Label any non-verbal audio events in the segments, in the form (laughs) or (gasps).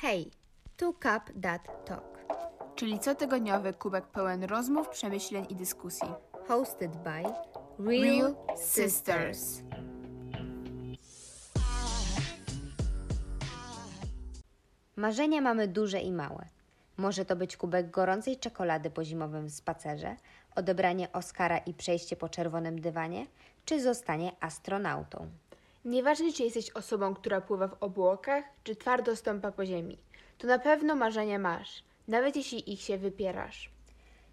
Hej, tu Cup That Talk. czyli cotygodniowy kubek pełen rozmów, przemyśleń i dyskusji. Hosted by Real, Real Sisters. Sisters. Marzenia mamy duże i małe. Może to być kubek gorącej czekolady po zimowym spacerze, odebranie Oscara i przejście po czerwonym dywanie, czy zostanie astronautą. Nieważne, czy jesteś osobą, która pływa w obłokach, czy twardo stąpa po ziemi, to na pewno marzenia masz, nawet jeśli ich się wypierasz.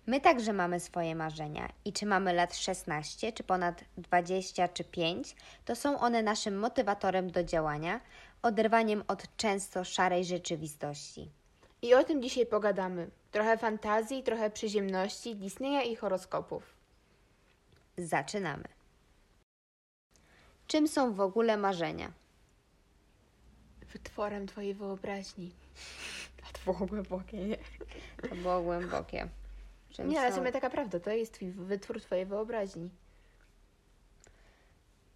My także mamy swoje marzenia i czy mamy lat 16, czy ponad 20, czy 5, to są one naszym motywatorem do działania, oderwaniem od często szarej rzeczywistości. I o tym dzisiaj pogadamy. Trochę fantazji, trochę przyziemności, Disneya i horoskopów. Zaczynamy. Czym są w ogóle marzenia? Wytworem twojej wyobraźni. (laughs) A to było głębokie, nie? To było głębokie. Czym Nie, ale w są- sumie taka prawda, to jest twój wytwór twojej wyobraźni.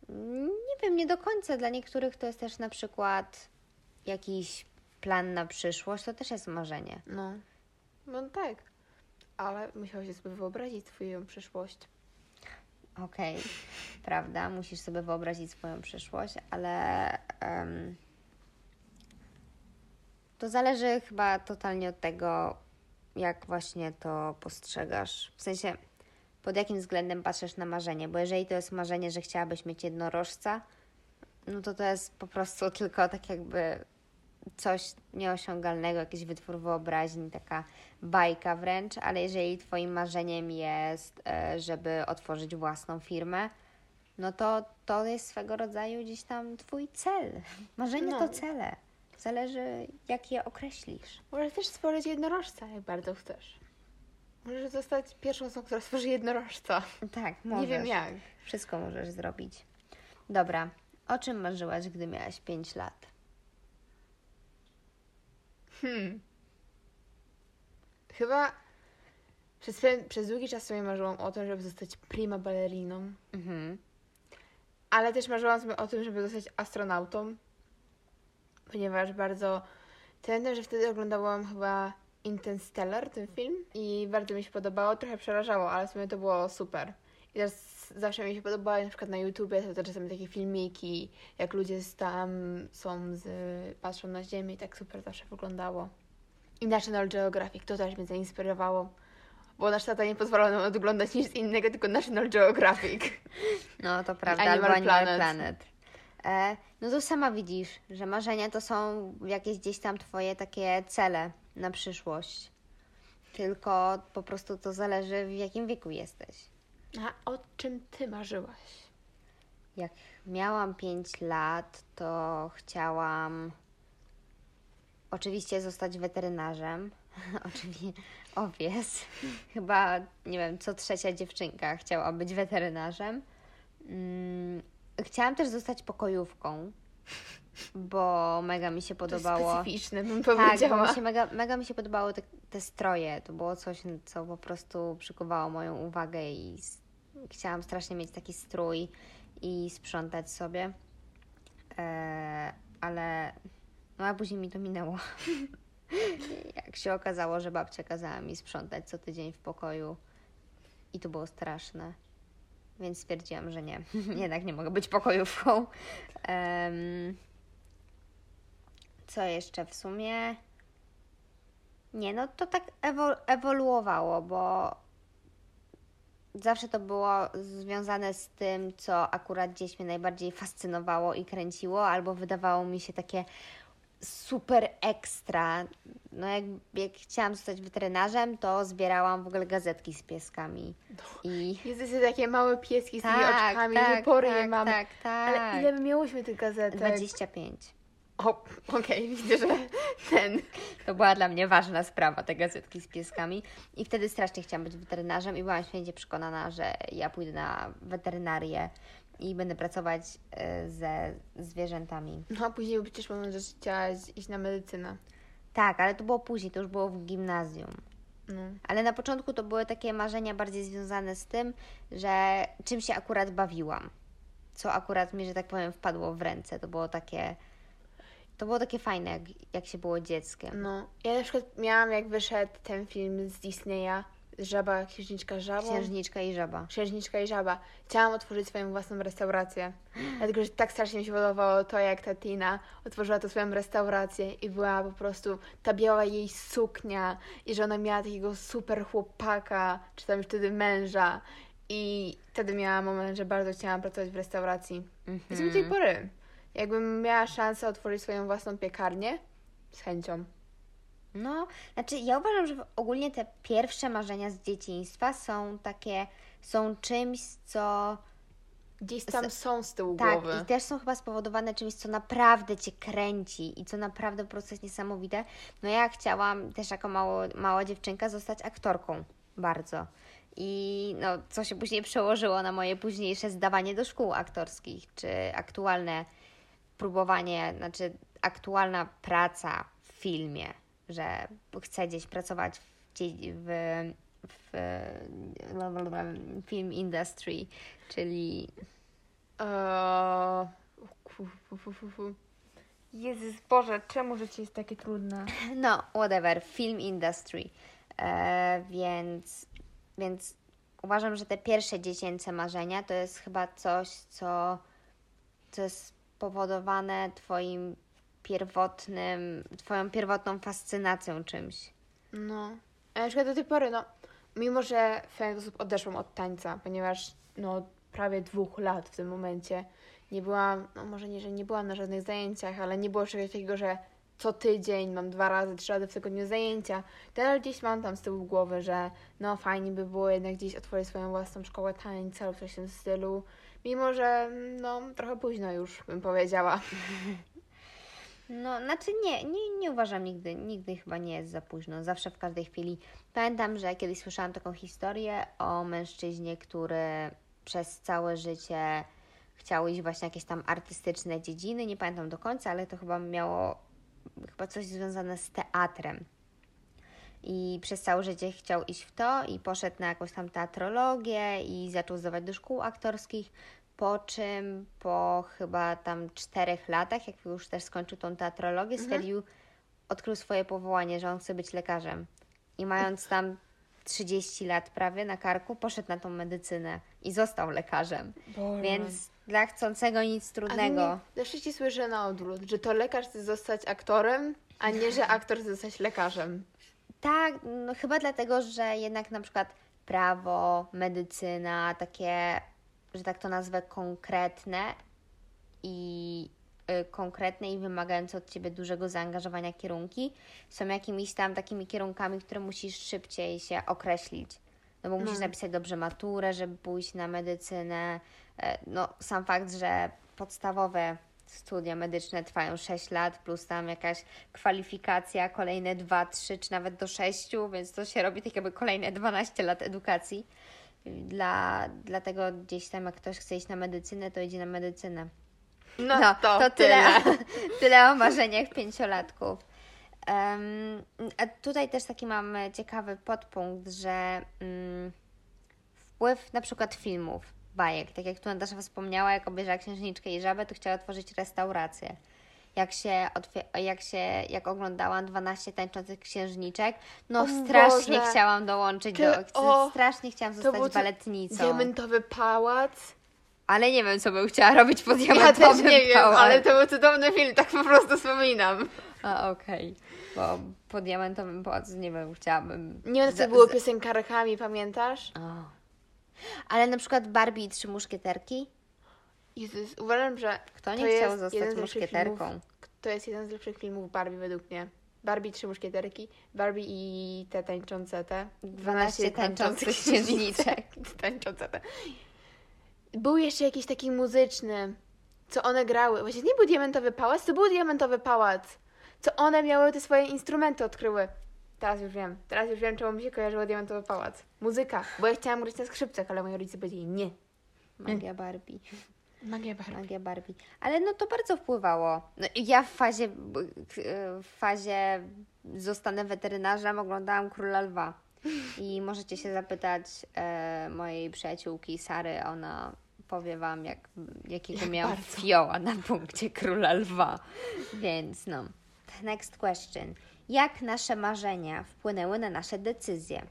Nie wiem, nie do końca. Dla niektórych to jest też na przykład jakiś plan na przyszłość, to też jest marzenie. No. No tak. Ale musiałeś sobie wyobrazić swoją przyszłość. Okej, prawda, musisz sobie wyobrazić swoją przyszłość, ale em, to zależy chyba totalnie od tego, jak właśnie to postrzegasz. W sensie, pod jakim względem patrzysz na marzenie, bo jeżeli to jest marzenie, że chciałabyś mieć jednorożca, no to to jest po prostu tylko tak jakby coś nieosiągalnego, jakiś wytwór wyobraźni, taka bajka wręcz, ale jeżeli Twoim marzeniem jest, e, żeby otworzyć własną firmę, no to to jest swego rodzaju gdzieś tam Twój cel. (laughs) Marzenie No. to cele. Zależy, jak je określisz. Możesz też stworzyć jednorożca, jak bardzo chcesz. Możesz zostać pierwszą osobą, która stworzy jednorożca. Tak, możesz. Nie wiem jak. Wszystko możesz zrobić. Dobra, o czym marzyłaś, gdy miałaś 5 lat? Hmm. Chyba przez, przez długi czas sobie marzyłam o tym, żeby zostać prima baleriną. Mhm. Ale też marzyłam sobie o tym, żeby zostać astronautą. Ponieważ bardzo... Pamiętam, że wtedy oglądałam chyba Interstellar, ten film. I bardzo mi się podobało. Trochę przerażało, ale w sumie to było super. I teraz zawsze mi się podobało, na przykład na YouTubie to czasami takie filmiki, jak ludzie z tam są, z, patrzą na Ziemię i tak super zawsze wyglądało. I National Geographic, to też mnie zainspirowało. Bo nasz tata nie pozwalał nam oglądać nic innego, tylko National Geographic. (laughs) No to prawda, Animal albo Animal Planet. Planet. E, no to sama widzisz, że marzenia to są jakieś gdzieś tam twoje takie cele na przyszłość. Tylko po prostu to zależy w jakim wieku jesteś. A o czym ty marzyłaś? Jak miałam 5 lat, to chciałam oczywiście zostać weterynarzem. (laughs) Oczywiście, owies. Chyba, nie wiem, co trzecia dziewczynka chciała być weterynarzem. Mm, Chciałam też zostać pokojówką, bo mega mi się To podobało. specyficzne, bym Tak, bo powiedziała. mi się mega, mega mi się podobały te, te stroje. To było coś, co po prostu przykuwało moją uwagę i chciałam strasznie mieć taki strój i sprzątać sobie. E, ale no a później mi to minęło. (laughs) Jak się okazało, że babcia kazała mi sprzątać co tydzień w pokoju i to było straszne. Więc stwierdziłam, że nie, (laughs) jednak nie mogę być pokojówką. Em, co jeszcze w sumie? Nie, no to tak ewo- ewoluowało, bo zawsze to było związane z tym, co akurat gdzieś mnie najbardziej fascynowało i kręciło, albo wydawało mi się takie super ekstra. No jak, jak chciałam zostać weterynarzem, to zbierałam w ogóle gazetki z pieskami. I Jesteście takie małe pieski z tymi tak, oczkami, tak, że pory je tak, mamy. tak, tak. Ale ile my miałyśmy tych gazetek? 25. O, okej, widzę, że ten. To była dla mnie ważna sprawa, te gazetki z pieskami. I wtedy strasznie chciałam być weterynarzem i byłam święcie przekonana, że ja pójdę na weterynarię i będę pracować y, ze zwierzętami. No a później przecież moment, że chciałaś iść na medycynę. Tak, ale to było później, to już było w gimnazjum. No. Ale na początku to były takie marzenia bardziej związane z tym, że czym się akurat bawiłam. Co akurat mi, że tak powiem, wpadło w ręce. To było takie To było takie fajne, jak, jak się było dzieckiem. No. Ja na przykład miałam, jak wyszedł ten film z Disneya, Żaba, Księżniczka Żabą. Księżniczka i żaba. Księżniczka i Żaba. Chciałam otworzyć swoją własną restaurację. (gasps) Dlatego, że tak strasznie mi się podobało to, jak ta Tina otworzyła tą swoją restaurację i była po prostu ta biała jej suknia i że ona miała takiego super chłopaka, czy tam już wtedy męża. I wtedy miałam moment, że bardzo chciałam pracować w restauracji. I do tej pory. Jakbym miała szansę otworzyć swoją własną piekarnię, z chęcią. No, znaczy ja uważam, że ogólnie te pierwsze marzenia z dzieciństwa są takie, są czymś, co Gdzieś tam są z tyłu tak głowy. i też są chyba spowodowane czymś, co naprawdę Cię kręci i co naprawdę jest niesamowite. No ja chciałam też jako mało, mała dziewczynka zostać aktorką bardzo. I no, co się później przełożyło na moje późniejsze zdawanie do szkół aktorskich, czy aktualne próbowanie, znaczy aktualna praca w filmie, że chcę gdzieś pracować w, dzie- w, w film industry, czyli Eee. Jezus Boże, czemu życie jest takie trudne? no, whatever, film industry. E, więc, więc uważam, że te pierwsze dziecięce marzenia to jest chyba coś, co, co jest spowodowane Twoim pierwotnym, Twoją pierwotną fascynacją czymś. No. A na przykład do tej pory, no, mimo że w pewien sposób odeszłam od tańca, ponieważ no prawie dwóch lat w tym momencie nie byłam, no może nie, że nie byłam na żadnych zajęciach, ale nie było czegoś takiego, że co tydzień mam dwa razy, trzy razy w tygodniu zajęcia. Teraz gdzieś mam tam z tyłu głowy, że no fajnie by było jednak gdzieś otworzyć swoją własną szkołę tańca lub coś w tym stylu. Mimo, że no trochę późno już bym powiedziała. No, znaczy nie, nie, nie uważam nigdy, nigdy chyba nie jest za późno, zawsze w każdej chwili. Pamiętam, że kiedyś słyszałam taką historię o mężczyźnie, który przez całe życie chciał iść właśnie jakieś tam artystyczne dziedziny, nie pamiętam do końca, ale to chyba miało chyba coś związane z teatrem. I przez całe życie chciał iść w to i poszedł na jakąś tam teatrologię i zaczął zdawać do szkół aktorskich, po czym po chyba tam czterech latach, jak już też skończył tą teatrologię, stwierdził, odkrył swoje powołanie, że on chce być lekarzem. I mając tam 30 lat prawie na karku, poszedł na tą medycynę i został lekarzem. Boże. Więc dla chcącego nic trudnego. zawsze ci słyszę na odwrót, że to lekarz chce zostać aktorem, a nie, że aktor chce zostać lekarzem. Tak, no chyba dlatego, że jednak na przykład prawo, medycyna, takie, że tak to nazwę, konkretne i y, konkretne i wymagające od Ciebie dużego zaangażowania kierunki są jakimiś tam takimi kierunkami, które musisz szybciej się określić. No bo musisz napisać dobrze maturę, żeby pójść na medycynę. E, No sam fakt, że podstawowe studia medyczne trwają 6 lat, plus tam jakaś kwalifikacja, kolejne 2, 3 czy nawet do 6, więc to się robi tak jakby kolejne 12 lat edukacji. Dla, dlatego gdzieś tam jak ktoś chce iść na medycynę, to idzie na medycynę. No, to, tyle, tyle. (laughs) tyle o marzeniach pięciolatków. Em, a tutaj też taki mam ciekawy podpunkt, że mm, wpływ na przykład filmów, bajek, tak jak tu Natasza wspomniała, jak obejrzała Księżniczkę i Żabę, to chciała otworzyć restaurację. Jak się, jak się, jak oglądałam 12 tańczących księżniczek, no O strasznie Boże. chciałam dołączyć Ty- do, o, strasznie chciałam zostać baletnicą. Diamentowy pałac. Ale nie wiem, co bym chciała robić pod Ja diamentowym też nie wiem, pałacem. ale to był cudowny film, tak po prostu wspominam. A, okej. Bo po diamentowym pałacu, nie wiem, chciałabym... Nie wiem, co było piosenkarkami, pamiętasz? Ale na przykład Barbie i Trzy Muszkieterki? Jezus, uważam, że Kto to nie chciał zostać muszkieterką? Filmów, to jest jeden z lepszych filmów Barbie według mnie. Barbie, Trzy Muszkieterki, Barbie i te tańczące te. 12 tańczących księżniczek. (laughs) tańczące te. Był jeszcze jakiś taki muzyczny, co one grały. Właśnie nie był Diamentowy Pałac, to był Diamentowy Pałac. Co one miały te swoje instrumenty odkryły. Teraz już wiem. Teraz już wiem, czemu mi się kojarzyło Diamentowy Pałac. Muzyka. Bo ja chciałam grać na skrzypcach, ale moi rodzice powiedzieli nie. Magia Barbie. Magia Barbie. Magia Barbie. Ale no to bardzo wpływało. No, ja w fazie, w fazie zostanę weterynarzem oglądałam Króla Lwa. I możecie się zapytać e, mojej przyjaciółki Sary, ona powie Wam, jak, jakiego Jak miałam fioła na punkcie króla lwa. Więc no. Next question. Jak nasze marzenia wpłynęły na nasze decyzje?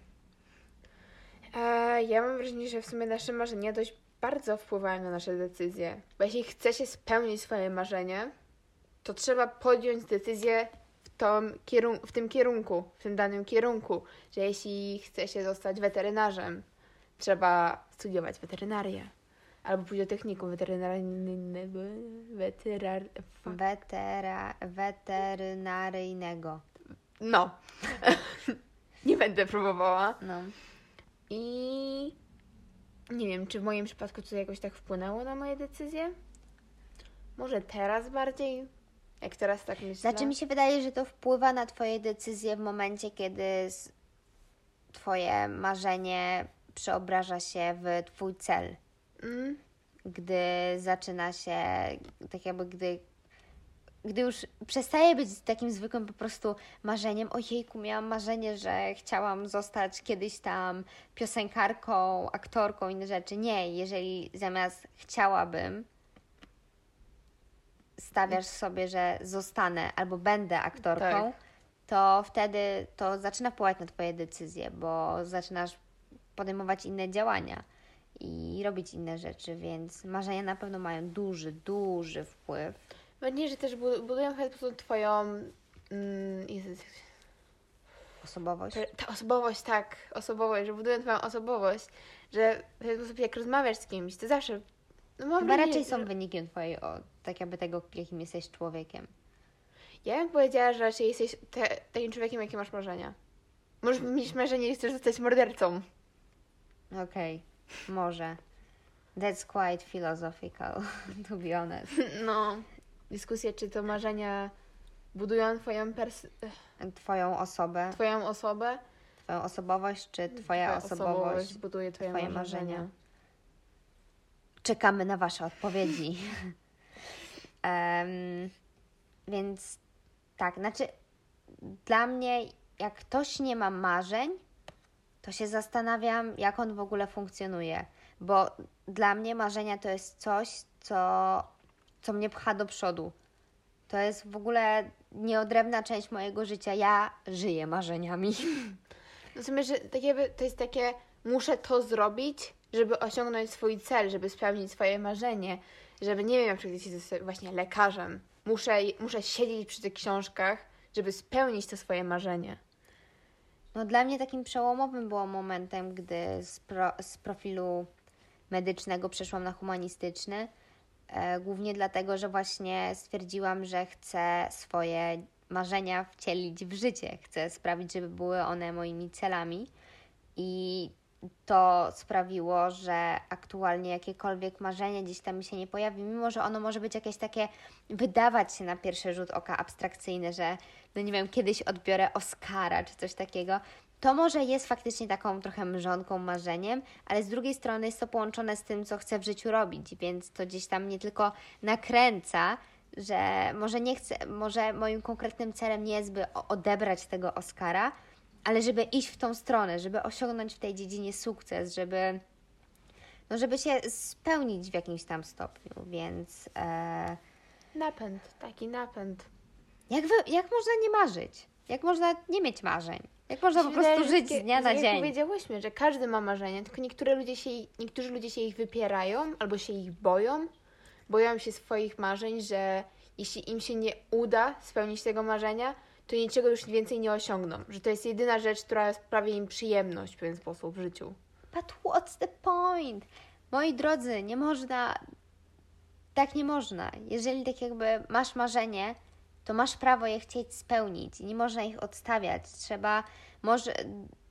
E, ja mam wrażenie, że w sumie nasze marzenia dość bardzo wpływają na nasze decyzje. Bo jeśli chce się spełnić swoje marzenie, to trzeba podjąć decyzję w, kierun- w tym kierunku, w tym danym kierunku. Że jeśli chce się zostać weterynarzem, trzeba studiować weterynarię. Albo pójść do technikum weterynaryjnego. Weterar... Wetera, weterynaryjnego. No. (laughs) Nie będę próbowała. No. I nie wiem, czy w moim przypadku to jakoś tak wpłynęło na moje decyzje? Może teraz bardziej? Jak teraz tak myślę? Znaczy mi się wydaje, że to wpływa na Twoje decyzje w momencie, kiedy Twoje marzenie przeobraża się w Twój cel. Mm, Gdy zaczyna się, tak jakby gdy, gdy już przestaje być takim zwykłym po prostu marzeniem, ojejku, miałam marzenie, że chciałam zostać kiedyś tam piosenkarką, aktorką, inne rzeczy. Nie, jeżeli zamiast chciałabym, stawiasz sobie, że zostanę albo będę aktorką, Tak. to wtedy to zaczyna wpływać na Twoje decyzje, bo zaczynasz podejmować inne działania i robić inne rzeczy, więc marzenia na pewno mają duży, duży wpływ. Nadzieję, że też bu- budują chyba po prostu twoją... Mm, Jezus, Osobowość. ta osobowość, tak, osobowość, że budują twoją osobowość, że w ten sposób jak rozmawiasz z kimś, to zawsze... No Chyba raczej są że- wynikiem Twojej, o, tak jakby tego, jakim jesteś człowiekiem. Ja bym powiedziała, że raczej jesteś te, takim człowiekiem, jakie masz marzenia. Możesz mieć marzenie, że chcesz zostać mordercą. Okej, może. That's quite philosophical, (laughs) to be honest. No. Dyskusja, czy to marzenia budują twoją, pers- Twoją osobę, twoją osobę, Twoją osobowość, czy Twoja osobowość buduje twoje, Twoje marzenia. marzenia. Czekamy na Wasze odpowiedzi. (laughs) Em, więc tak, znaczy dla mnie, jak ktoś nie ma marzeń, to się zastanawiam, jak on w ogóle funkcjonuje. Bo dla mnie marzenia to jest coś, co, co mnie pcha do przodu. To jest w ogóle nieodrębna część mojego życia. Ja żyję marzeniami. (laughs) No sumie, że tak jakby to jest takie, muszę to zrobić, żeby osiągnąć swój cel, żeby spełnić swoje marzenie, żeby, nie wiem, na przykład jeśli jesteś właśnie lekarzem, muszę, muszę siedzieć przy tych książkach, żeby spełnić to swoje marzenie. No dla mnie takim przełomowym było momentem, gdy z, pro, z profilu medycznego przeszłam na humanistyczny. E, głównie dlatego, że właśnie stwierdziłam, że chcę swoje marzenia wcielić w życie. Chcę sprawić, żeby były one moimi celami. I to sprawiło, że aktualnie jakiekolwiek marzenie gdzieś tam mi się nie pojawi, mimo że ono może być jakieś takie, wydawać się na pierwszy rzut oka abstrakcyjne, że no nie wiem, kiedyś odbiorę Oscara czy coś takiego. To może jest faktycznie taką trochę mrzonką, marzeniem, ale z drugiej strony jest to połączone z tym, co chcę w życiu robić, więc to gdzieś tam mnie tylko nakręca, że może nie chcę, może moim konkretnym celem nie jest, by odebrać tego Oscara, ale żeby iść w tą stronę, żeby osiągnąć w tej dziedzinie sukces, żeby, no żeby się spełnić w jakimś tam stopniu, więc e, Napęd, taki napęd. jak, wy, jak można nie marzyć? Jak można nie mieć marzeń? Jak można po prostu żyć z dnia na jak dzień? powiedziałyśmy, że każdy ma marzenia, tylko niektóre ludzie się, niektórzy ludzie się ich wypierają albo się ich boją. Boją się swoich marzeń, że jeśli im się nie uda spełnić tego marzenia, to niczego już więcej nie osiągną. Że to jest jedyna rzecz, która sprawia im przyjemność w pewien sposób w życiu. But what's the point? Moi drodzy, nie można. Tak nie można. Jeżeli tak jakby masz marzenie, to masz prawo je chcieć spełnić nie można ich odstawiać. Trzeba, może,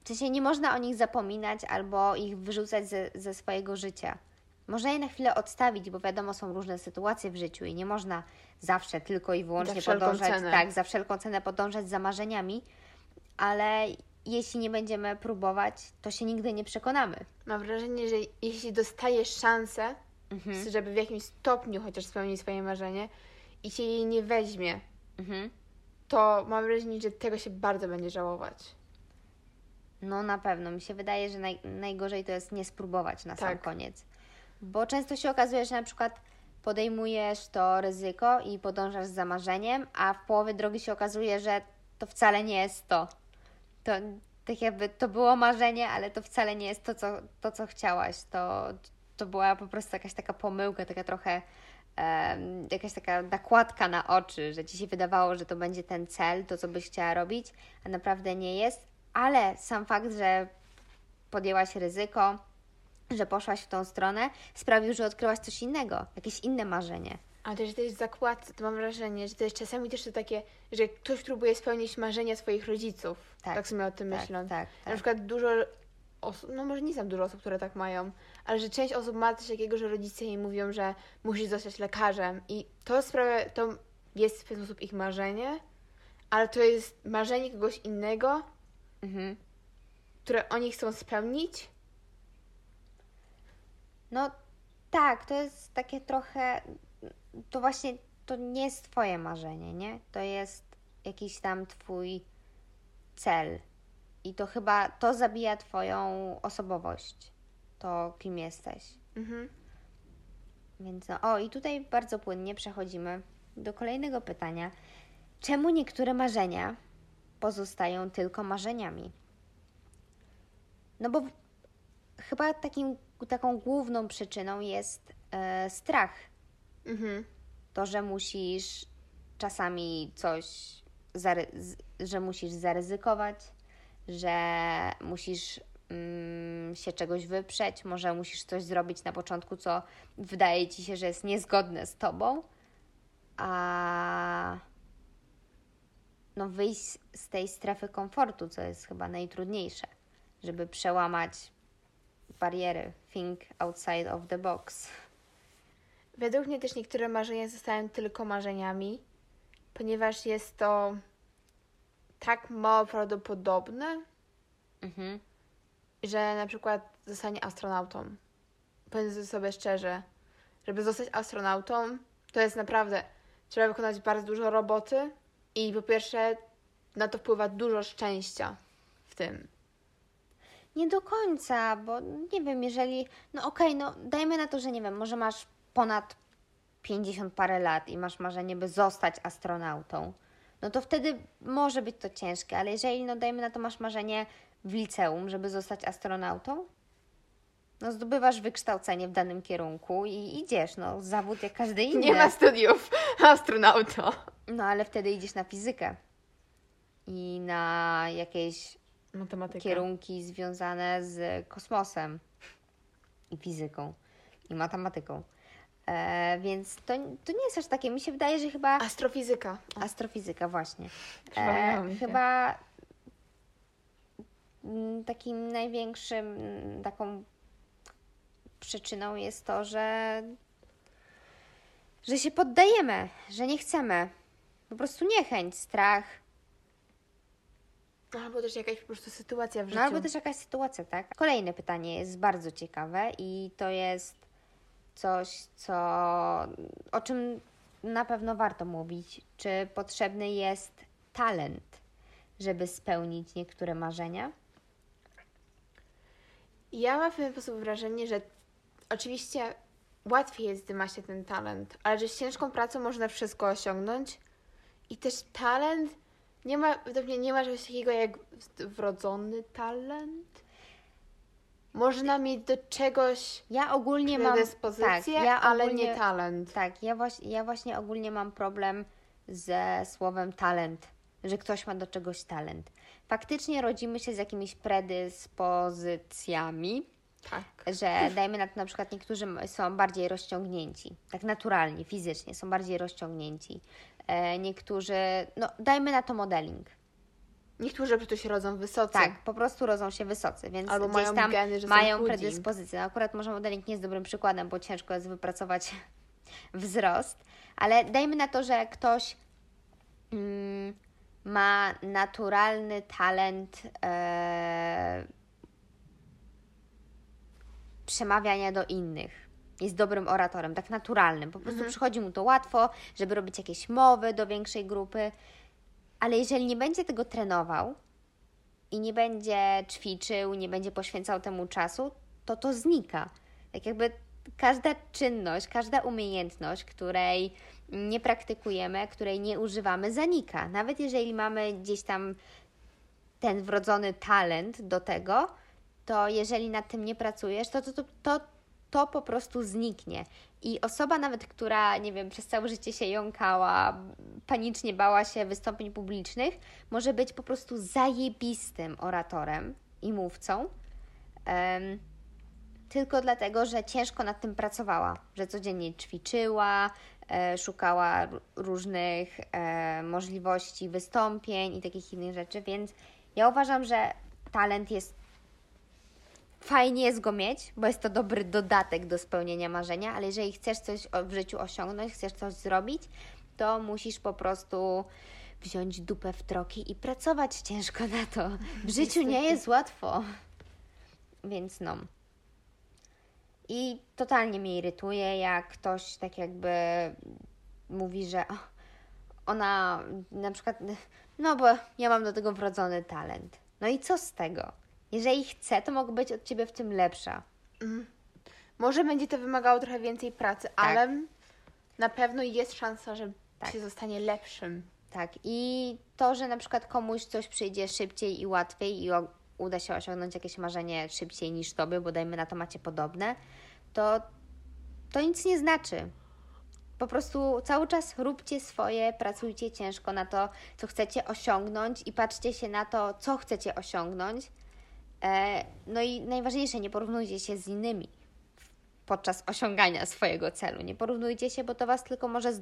w sensie nie można o nich zapominać albo ich wyrzucać ze, ze swojego życia. Można je na chwilę odstawić, bo wiadomo, są różne sytuacje w życiu i nie można zawsze tylko i wyłącznie podążać, cenę. tak, za wszelką cenę podążać za marzeniami, ale jeśli nie będziemy próbować, to się nigdy nie przekonamy. Mam wrażenie, że jeśli dostajesz szansę, Mhm. żeby w jakimś stopniu chociaż spełnić swoje marzenie i się jej nie weźmie, Mhm. to mam wrażenie, że tego się bardzo będzie żałować. No na pewno. Mi się wydaje, że naj, najgorzej to jest nie spróbować na sam Tak. koniec. Bo często się okazuje, że na przykład podejmujesz to ryzyko i podążasz za marzeniem, a w połowie drogi się okazuje, że to wcale nie jest to. To tak jakby to było marzenie, ale to wcale nie jest to, co, to, co chciałaś. To, to była po prostu jakaś taka pomyłka, taka trochę jakaś taka nakładka na oczy, że ci się wydawało, że to będzie ten cel, to co byś chciała robić, a naprawdę nie jest. Ale sam fakt, że podjęłaś ryzyko, że poszłaś w tą stronę, sprawił, że odkryłaś coś innego, jakieś inne marzenie. A też też w zakładce, to mam wrażenie, że to jest czasami też to takie, że ktoś próbuje spełnić marzenia swoich rodziców. Tak, Tak, sobie o tym tak, myśląc. tak, Na tak. przykład dużo osób, no może nie znam dużo osób, które tak mają, ale że część osób ma coś takiego, że rodzice jej mówią, że musisz zostać lekarzem i to sprawia, to jest w pewien sposób ich marzenie, ale to jest marzenie kogoś innego, Mhm. które oni chcą spełnić. No tak, to jest takie trochę. To właśnie to nie jest Twoje marzenie, nie? To jest jakiś tam Twój cel. I to chyba to zabija Twoją osobowość, to kim jesteś. Mhm. Więc no, o, i tutaj bardzo płynnie przechodzimy do kolejnego pytania. Czemu niektóre marzenia pozostają tylko marzeniami? No bo chyba takim, taką główną przyczyną jest e, strach. Mhm. To, że musisz czasami coś, że musisz zaryzykować, że musisz mm, się czegoś wyprzeć, może musisz coś zrobić na początku, co wydaje ci się, że jest niezgodne z tobą, a no wyjść z tej strefy komfortu, co jest chyba najtrudniejsze, żeby przełamać bariery, think outside of the box. Według mnie też niektóre marzenia zostają tylko marzeniami, ponieważ jest to tak mało prawdopodobne, Mhm. że na przykład zostanie astronautą. Powiedzmy sobie szczerze, żeby zostać astronautą, to jest naprawdę, trzeba wykonać bardzo dużo roboty i po pierwsze na to wpływa dużo szczęścia w tym. Nie do końca, bo nie wiem, jeżeli. No okej, no dajmy na to, że nie wiem, może masz ponad 50 parę lat i masz marzenie, by zostać astronautą. No to wtedy może być to ciężkie, ale jeżeli, no dajmy na to, masz marzenie w liceum, żeby zostać astronautą, no zdobywasz wykształcenie w danym kierunku i idziesz, no zawód jak każdy inny. Nie ma studiów astronauta. No ale wtedy idziesz na fizykę i na jakieś Matematyka. kierunki związane z kosmosem i fizyką i matematyką. E, więc to, to nie jest aż takie. Mi się wydaje, że chyba Astrofizyka. astrofizyka właśnie. Się. chyba mm, takim największym mm, taką przyczyną jest to, że że się poddajemy, że nie chcemy. Po prostu niechęć, strach, Albo też jakaś po prostu sytuacja w życiu. No albo też jakaś sytuacja, tak? Kolejne pytanie jest bardzo ciekawe i to jest coś, co o czym na pewno warto mówić. Czy potrzebny jest talent, żeby spełnić niektóre marzenia? Ja mam w pewien sposób wrażenie, że oczywiście łatwiej jest, gdy ma się ten talent, ale że z ciężką pracą można wszystko osiągnąć. I też talent, nie ma, według mnie nie ma czegoś takiego jak wrodzony talent. Można mieć do czegoś Ja ogólnie mam tak, ja ale ogólnie, nie talent. Tak, ja właśnie, ja właśnie ogólnie mam problem ze słowem talent, że ktoś ma do czegoś talent. Faktycznie rodzimy się z jakimiś predyspozycjami, Tak. że dajmy na to na przykład niektórzy są bardziej rozciągnięci, tak naturalnie, fizycznie są bardziej rozciągnięci. E, niektórzy, no dajmy na to modeling. Niektórzy po się rodzą wysocy. Tak, po prostu rodzą się wysocy, więc Albo gdzieś mają tam geny, że są mają chudzi. predyspozycje. No, akurat może modeling nie jest dobrym przykładem, bo ciężko jest wypracować (laughs) wzrost, ale dajmy na to, że ktoś mm, ma naturalny talent e, przemawiania do innych. Jest dobrym oratorem, tak naturalnym. Po prostu przychodzi mu to łatwo, żeby robić jakieś mowy do większej grupy, ale jeżeli nie będzie tego trenował i nie będzie ćwiczył, nie będzie poświęcał temu czasu, to to znika. Tak jakby każda czynność, każda umiejętność, której nie praktykujemy, której nie używamy, zanika. Nawet jeżeli mamy gdzieś tam ten wrodzony talent do tego, to jeżeli nad tym nie pracujesz, to to, to, to, to po prostu zniknie. I osoba nawet, która, nie wiem, przez całe życie się jąkała, panicznie bała się wystąpień publicznych, może być po prostu zajebistym oratorem i mówcą. Um, tylko dlatego, że ciężko nad tym pracowała, że codziennie ćwiczyła, e, szukała różnych e, możliwości wystąpień i takich innych rzeczy, więc ja uważam, że talent jest fajnie jest go mieć, bo jest to dobry dodatek do spełnienia marzenia, ale jeżeli chcesz coś w życiu osiągnąć, chcesz coś zrobić, to musisz po prostu wziąć dupę w troki i pracować ciężko na to. W życiu nie jest łatwo. Więc no. I totalnie mnie irytuje, jak ktoś tak jakby mówi, że ona na przykład, no bo ja mam do tego wrodzony talent. No i co z tego? Jeżeli chcę, to mogę być od ciebie w tym lepsza. Mhm. Może będzie to wymagało trochę więcej pracy, tak. ale na pewno jest szansa, że tak. się zostanie lepszym. Tak, i to, że na przykład komuś coś przyjdzie szybciej i łatwiej i uda się osiągnąć jakieś marzenie szybciej niż tobie, bo dajmy na to macie podobne, to to nic nie znaczy. Po prostu cały czas róbcie swoje, pracujcie ciężko na to, co chcecie osiągnąć i patrzcie się na to, co chcecie osiągnąć. E, no i najważniejsze, nie porównujcie się z innymi podczas osiągania swojego celu. Nie porównujcie się, bo to Was tylko może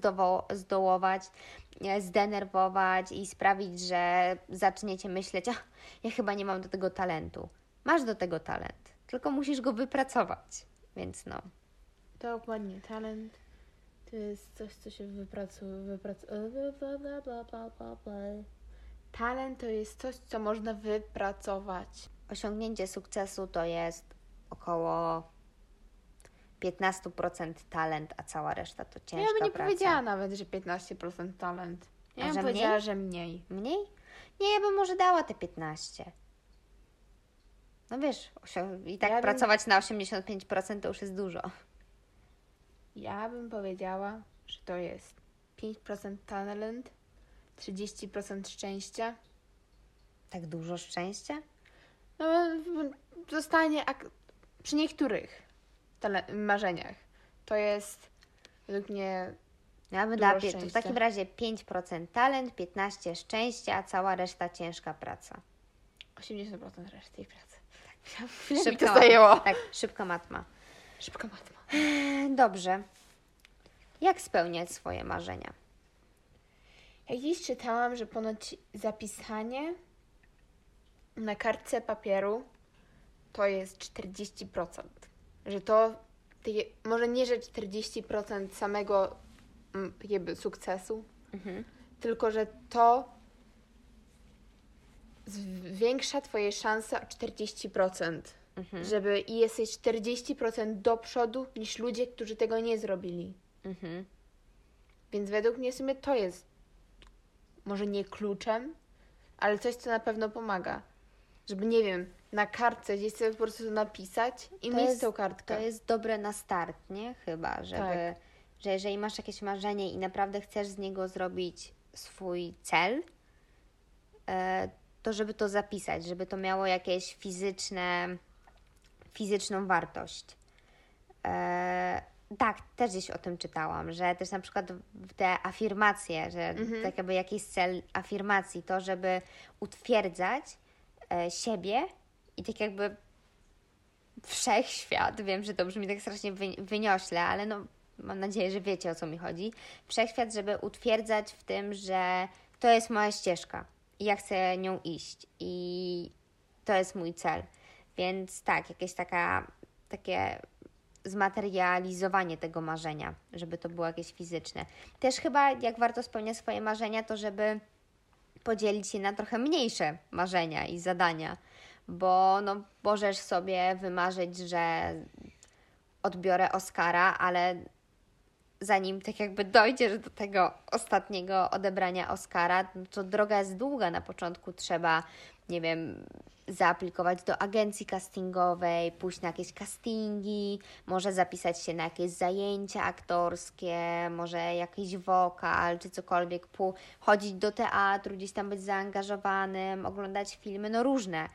zdołować, e, zdenerwować i sprawić, że zaczniecie myśleć, a ja chyba nie mam do tego talentu. Masz do tego talent, tylko musisz go wypracować, więc no. Dokładnie, talent to jest coś, co się wypracuje, wypracuje. Talent to jest coś, co można wypracować. Osiągnięcie sukcesu to jest około 15% talent, a cała reszta to ciężka Ja bym nie praca. powiedziała nawet, że 15% talent. Ja bym powiedziała, mniej? że mniej. Mniej? Nie, ja bym może dała te 15. No wiesz, i tak ja pracować bym... na 85% to już jest dużo. Ja bym powiedziała, że to jest 5% talent, 30% szczęścia. Tak dużo szczęścia? No, zostanie przy niektórych marzeniach. To jest według mnie. Dała, to w takim razie 5% talent, 15% szczęścia, a cała reszta ciężka praca. 80% reszty tej pracy. Tak. Szybko, to zajęło. Tak, szybka matma. Szybka matma. Dobrze. Jak spełniać swoje marzenia? Ja dziś czytałam, że ponoć zapisanie na kartce papieru to jest 40% że to może nie, że 40% samego mm, jakby sukcesu, mhm. tylko że to zwiększa Twoje szanse o 40%. Mhm. Żeby i jesteś 40% do przodu niż ludzie, którzy tego nie zrobili. Mhm. Więc według mnie w sumie to jest może nie kluczem, ale coś, co na pewno pomaga. Żeby, nie wiem, na kartce gdzieś sobie po prostu napisać i to mieć jest, tą kartkę. To jest dobre na start, nie? Chyba, żeby, tak. że jeżeli masz jakieś marzenie i naprawdę chcesz z niego zrobić swój cel, e, to żeby to zapisać, żeby to miało jakieś fizyczne, fizyczną wartość. E, tak, też gdzieś o tym czytałam, że też na przykład te afirmacje, że mhm. tak jakby jakiś cel afirmacji, to żeby utwierdzać siebie i tak jakby wszechświat, wiem, że to brzmi tak strasznie wyniośle, ale no mam nadzieję, że wiecie o co mi chodzi. Wszechświat, żeby utwierdzać w tym, że to jest moja ścieżka i ja chcę nią iść i to jest mój cel. Więc tak, jakieś taka, takie zmaterializowanie tego marzenia, żeby to było jakieś fizyczne. Też chyba jak warto spełniać swoje marzenia, to żeby podzielić się na trochę mniejsze marzenia i zadania bo no, możesz sobie wymarzyć, że odbiorę Oscara, ale zanim tak jakby dojdziesz do tego ostatniego odebrania Oscara, no to droga jest długa. Na początku trzeba, nie wiem, zaaplikować do agencji castingowej, pójść na jakieś castingi, może zapisać się na jakieś zajęcia aktorskie, może jakiś wokal czy cokolwiek, chodzić do teatru, gdzieś tam być zaangażowanym, oglądać filmy, no różne.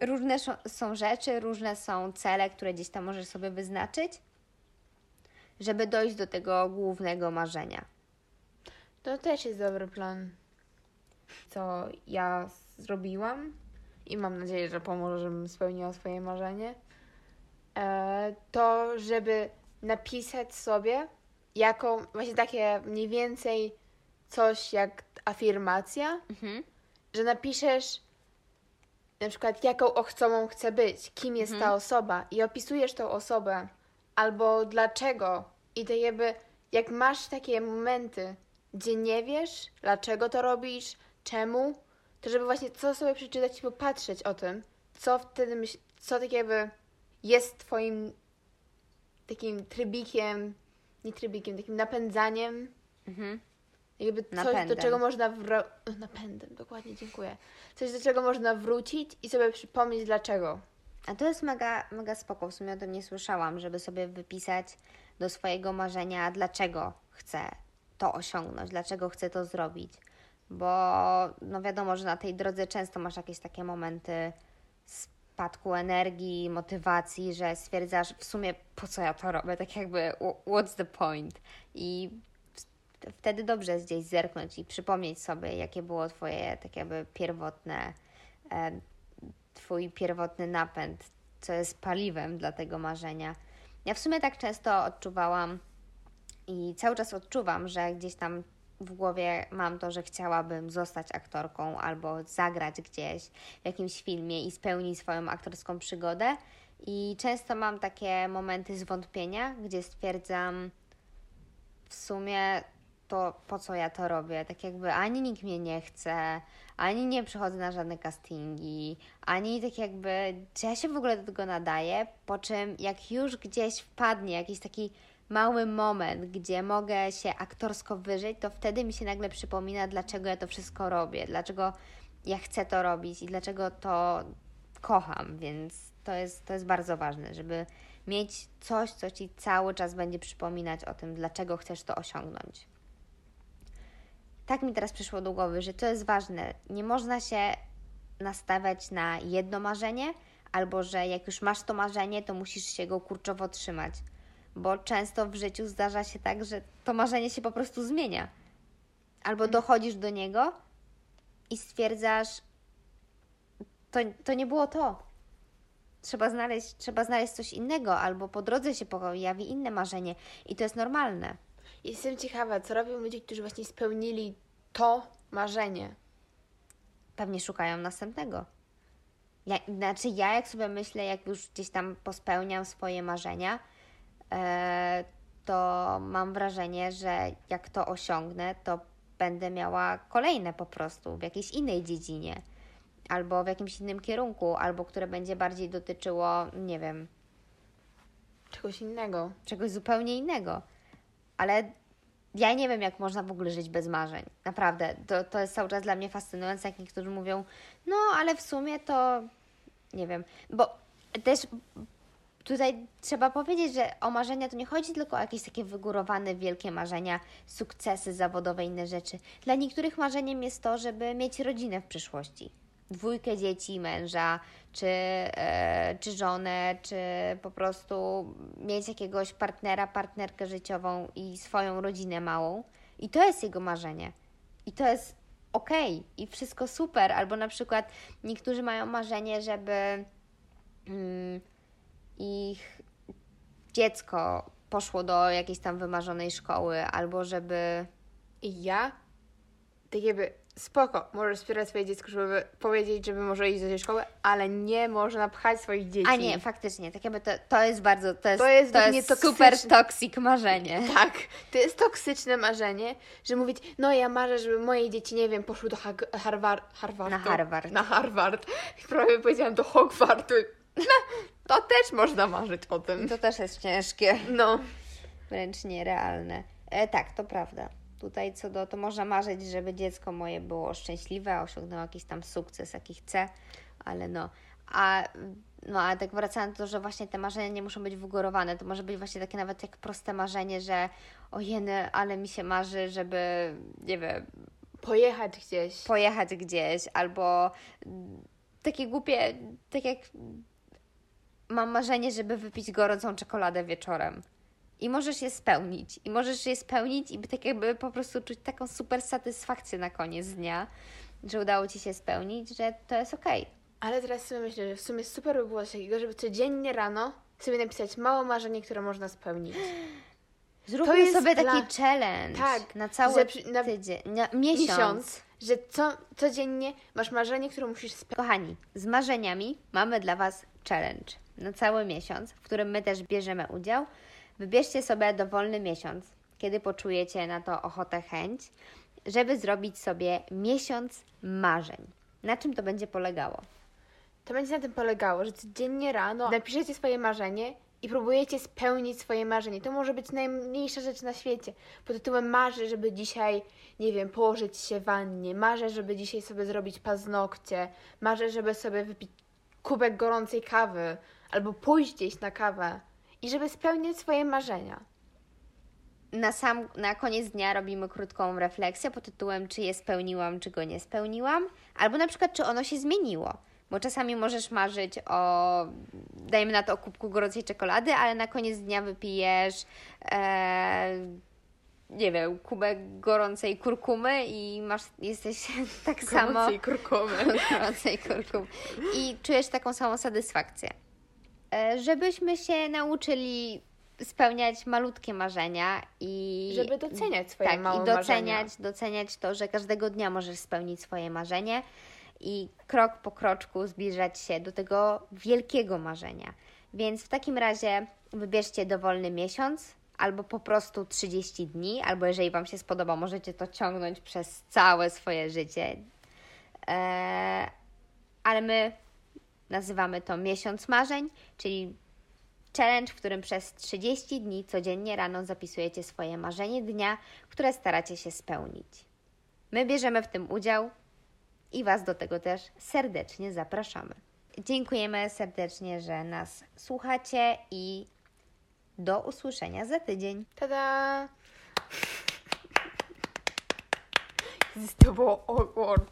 Różne są rzeczy, różne są cele, które gdzieś tam możesz sobie wyznaczyć, żeby dojść do tego głównego marzenia. To też jest dobry plan, co ja zrobiłam i mam nadzieję, że pomoże, żebym spełniła swoje marzenie. E, to, żeby napisać sobie jaką, właśnie takie mniej więcej coś jak afirmacja, Mhm. że napiszesz na przykład jaką ochcomą chce być, kim jest ta osoba i opisujesz tą osobę albo dlaczego i to jakby jak masz takie momenty, gdzie nie wiesz, dlaczego to robisz, czemu, to żeby właśnie co sobie przeczytać i popatrzeć o tym, co wtedy myśl, co tak jakby jest twoim takim trybikiem, nie trybikiem, takim napędzaniem, Mhm. jakby coś, Napędem. do czego można wro... napędem, dokładnie, dziękuję. Coś, do czego można wrócić i sobie przypomnieć dlaczego. A to jest mega, mega spoko, w sumie o tym nie słyszałam, żeby sobie wypisać do swojego marzenia, dlaczego chcę to osiągnąć, dlaczego chcę to zrobić. Bo no wiadomo, że na tej drodze często masz jakieś takie momenty spadku energii, motywacji, że stwierdzasz w sumie po co ja to robię, tak jakby what's the point. I wtedy dobrze jest gdzieś zerknąć i przypomnieć sobie, jakie było Twoje tak jakby pierwotne e, Twój pierwotny napęd, co jest paliwem dla tego marzenia. Ja w sumie tak często odczuwałam i cały czas odczuwam, że gdzieś tam w głowie mam to, że chciałabym zostać aktorką albo zagrać gdzieś w jakimś filmie i spełnić swoją aktorską przygodę. I często mam takie momenty zwątpienia, gdzie stwierdzam, w sumie to po co ja to robię? Tak jakby ani nikt mnie nie chce, ani nie przychodzę na żadne castingi, ani tak jakby, czy ja się w ogóle do tego nadaję? Po czym jak już gdzieś wpadnie jakiś taki mały moment, gdzie mogę się aktorsko wyżyć, to wtedy mi się nagle przypomina, dlaczego ja to wszystko robię, dlaczego ja chcę to robić i dlaczego to kocham, więc to jest, to jest bardzo ważne, żeby mieć coś, co Ci cały czas będzie przypominać o tym, dlaczego chcesz to osiągnąć. Tak mi teraz przyszło do głowy, że to jest ważne. Nie można się nastawiać na jedno marzenie, albo że jak już masz to marzenie, to musisz się go kurczowo trzymać. Bo często w życiu zdarza się tak, że to marzenie się po prostu zmienia. Albo dochodzisz do niego i stwierdzasz, to, to nie było to. Trzeba znaleźć, trzeba znaleźć coś innego, albo po drodze się pojawi inne marzenie i to jest normalne. Jestem ciekawa, co robią ludzie, którzy właśnie spełnili to marzenie. Pewnie szukają następnego. Ja, znaczy, ja jak sobie myślę, jak już gdzieś tam pospełniam swoje marzenia, to mam wrażenie, że jak to osiągnę, to będę miała kolejne po prostu w jakiejś innej dziedzinie, albo w jakimś innym kierunku, albo które będzie bardziej dotyczyło, nie wiem, Czegoś innego. czegoś zupełnie innego. Ale ja nie wiem, jak można w ogóle żyć bez marzeń. Naprawdę, to, to jest cały czas dla mnie fascynujące, jak niektórzy mówią, no ale w sumie to nie wiem, bo też tutaj trzeba powiedzieć, że o marzenia to nie chodzi tylko o jakieś takie wygórowane, wielkie marzenia, sukcesy zawodowe, inne rzeczy. Dla niektórych marzeniem jest to, żeby mieć rodzinę w przyszłości. Dwójkę dzieci, męża, czy, e, czy żonę, czy po prostu mieć jakiegoś partnera, partnerkę życiową i swoją rodzinę małą. I to jest jego marzenie. I to jest okej i wszystko super. Albo na przykład niektórzy mają marzenie, żeby mm, ich dziecko poszło do jakiejś tam wymarzonej szkoły, albo żeby. I ja, tak jakby, spoko, możesz wspierać swoje dziecko, żeby powiedzieć, żeby może iść do tej szkoły, ale nie można pchać swoich dzieci. A nie, faktycznie, tak jakby to, to jest bardzo. To jest, To jest to jest mnie super toksyczne. toxic marzenie. (laughs) Tak, to jest toksyczne marzenie, że mówić, no ja marzę, żeby moje dzieci, nie wiem, poszły do Harvard, Harvardu. Na Harvard. Na Harvard. (laughs) Prawie powiedziałam do Hogwartu. (laughs) To też można marzyć o tym. To też jest ciężkie, No. wręcz nierealne. E, tak, to prawda. Tutaj co do, to można marzyć, żeby dziecko moje było szczęśliwe, osiągnęło jakiś tam sukces, jaki chce, ale no. A, no, a tak wracając do to, że właśnie te marzenia nie muszą być wygórowane, to może być właśnie takie nawet jak proste marzenie, że ojeny, ale mi się marzy, żeby, nie wiem, Pojechać gdzieś. pojechać gdzieś, albo mm, takie głupie, tak jak mam marzenie, żeby wypić gorącą czekoladę wieczorem. I możesz je spełnić. I możesz je spełnić i tak jakby po prostu czuć taką super satysfakcję na koniec dnia, że udało Ci się spełnić, że to jest okej. Ale teraz sobie myślę, że w sumie super by było coś takiego, żeby codziennie rano sobie napisać małe marzenie, które można spełnić. Zróbmy jest sobie taki dla- challenge Tak, na cały że na- tydzień, na miesiąc. Miesiąc, że co, codziennie masz marzenie, które musisz spełnić. Kochani, z marzeniami mamy dla Was challenge na cały miesiąc, w którym my też bierzemy udział. Wybierzcie sobie dowolny miesiąc, kiedy poczujecie na to ochotę, chęć, żeby zrobić sobie miesiąc marzeń. Na czym to będzie polegało? To będzie na tym polegało, że codziennie rano napiszecie swoje marzenie i próbujecie spełnić swoje marzenie. To może być najmniejsza rzecz na świecie. Pod tytułem marzę, żeby dzisiaj, nie wiem, położyć się w wannie. Marzę, żeby dzisiaj sobie zrobić paznokcie. Marzę, żeby sobie wypić kubek gorącej kawy. Albo pójść gdzieś na kawę. I żeby spełniać swoje marzenia. Na sam na koniec dnia robimy krótką refleksję pod tytułem czy je spełniłam, czy go nie spełniłam, albo na przykład czy ono się zmieniło. Bo czasami możesz marzyć o, dajmy na to, o kubku gorącej czekolady, ale na koniec dnia wypijesz, e, nie wiem, kubek gorącej kurkumy i masz, jesteś (laughs) tak samo Gorącej kurkumy. (laughs) gorącej kurkumy i czujesz taką samą satysfakcję. E, Żebyśmy się nauczyli spełniać malutkie marzenia i Żeby doceniać swoje tak, małe i doceniać, marzenia. doceniać to, że każdego dnia możesz spełnić swoje marzenie i krok po kroczku zbliżać się do tego wielkiego marzenia. Więc w takim razie wybierzcie dowolny miesiąc, albo po prostu 30 dni, albo jeżeli Wam się spodoba, możecie to ciągnąć przez całe swoje życie. Eee, ale my nazywamy to miesiąc marzeń, czyli challenge, w którym przez 30 dni codziennie rano zapisujecie swoje marzenie dnia, które staracie się spełnić. My bierzemy w tym udział i Was do tego też serdecznie zapraszamy. Dziękujemy serdecznie, że nas słuchacie i do usłyszenia za tydzień. Tada! (laughs) To było awkward.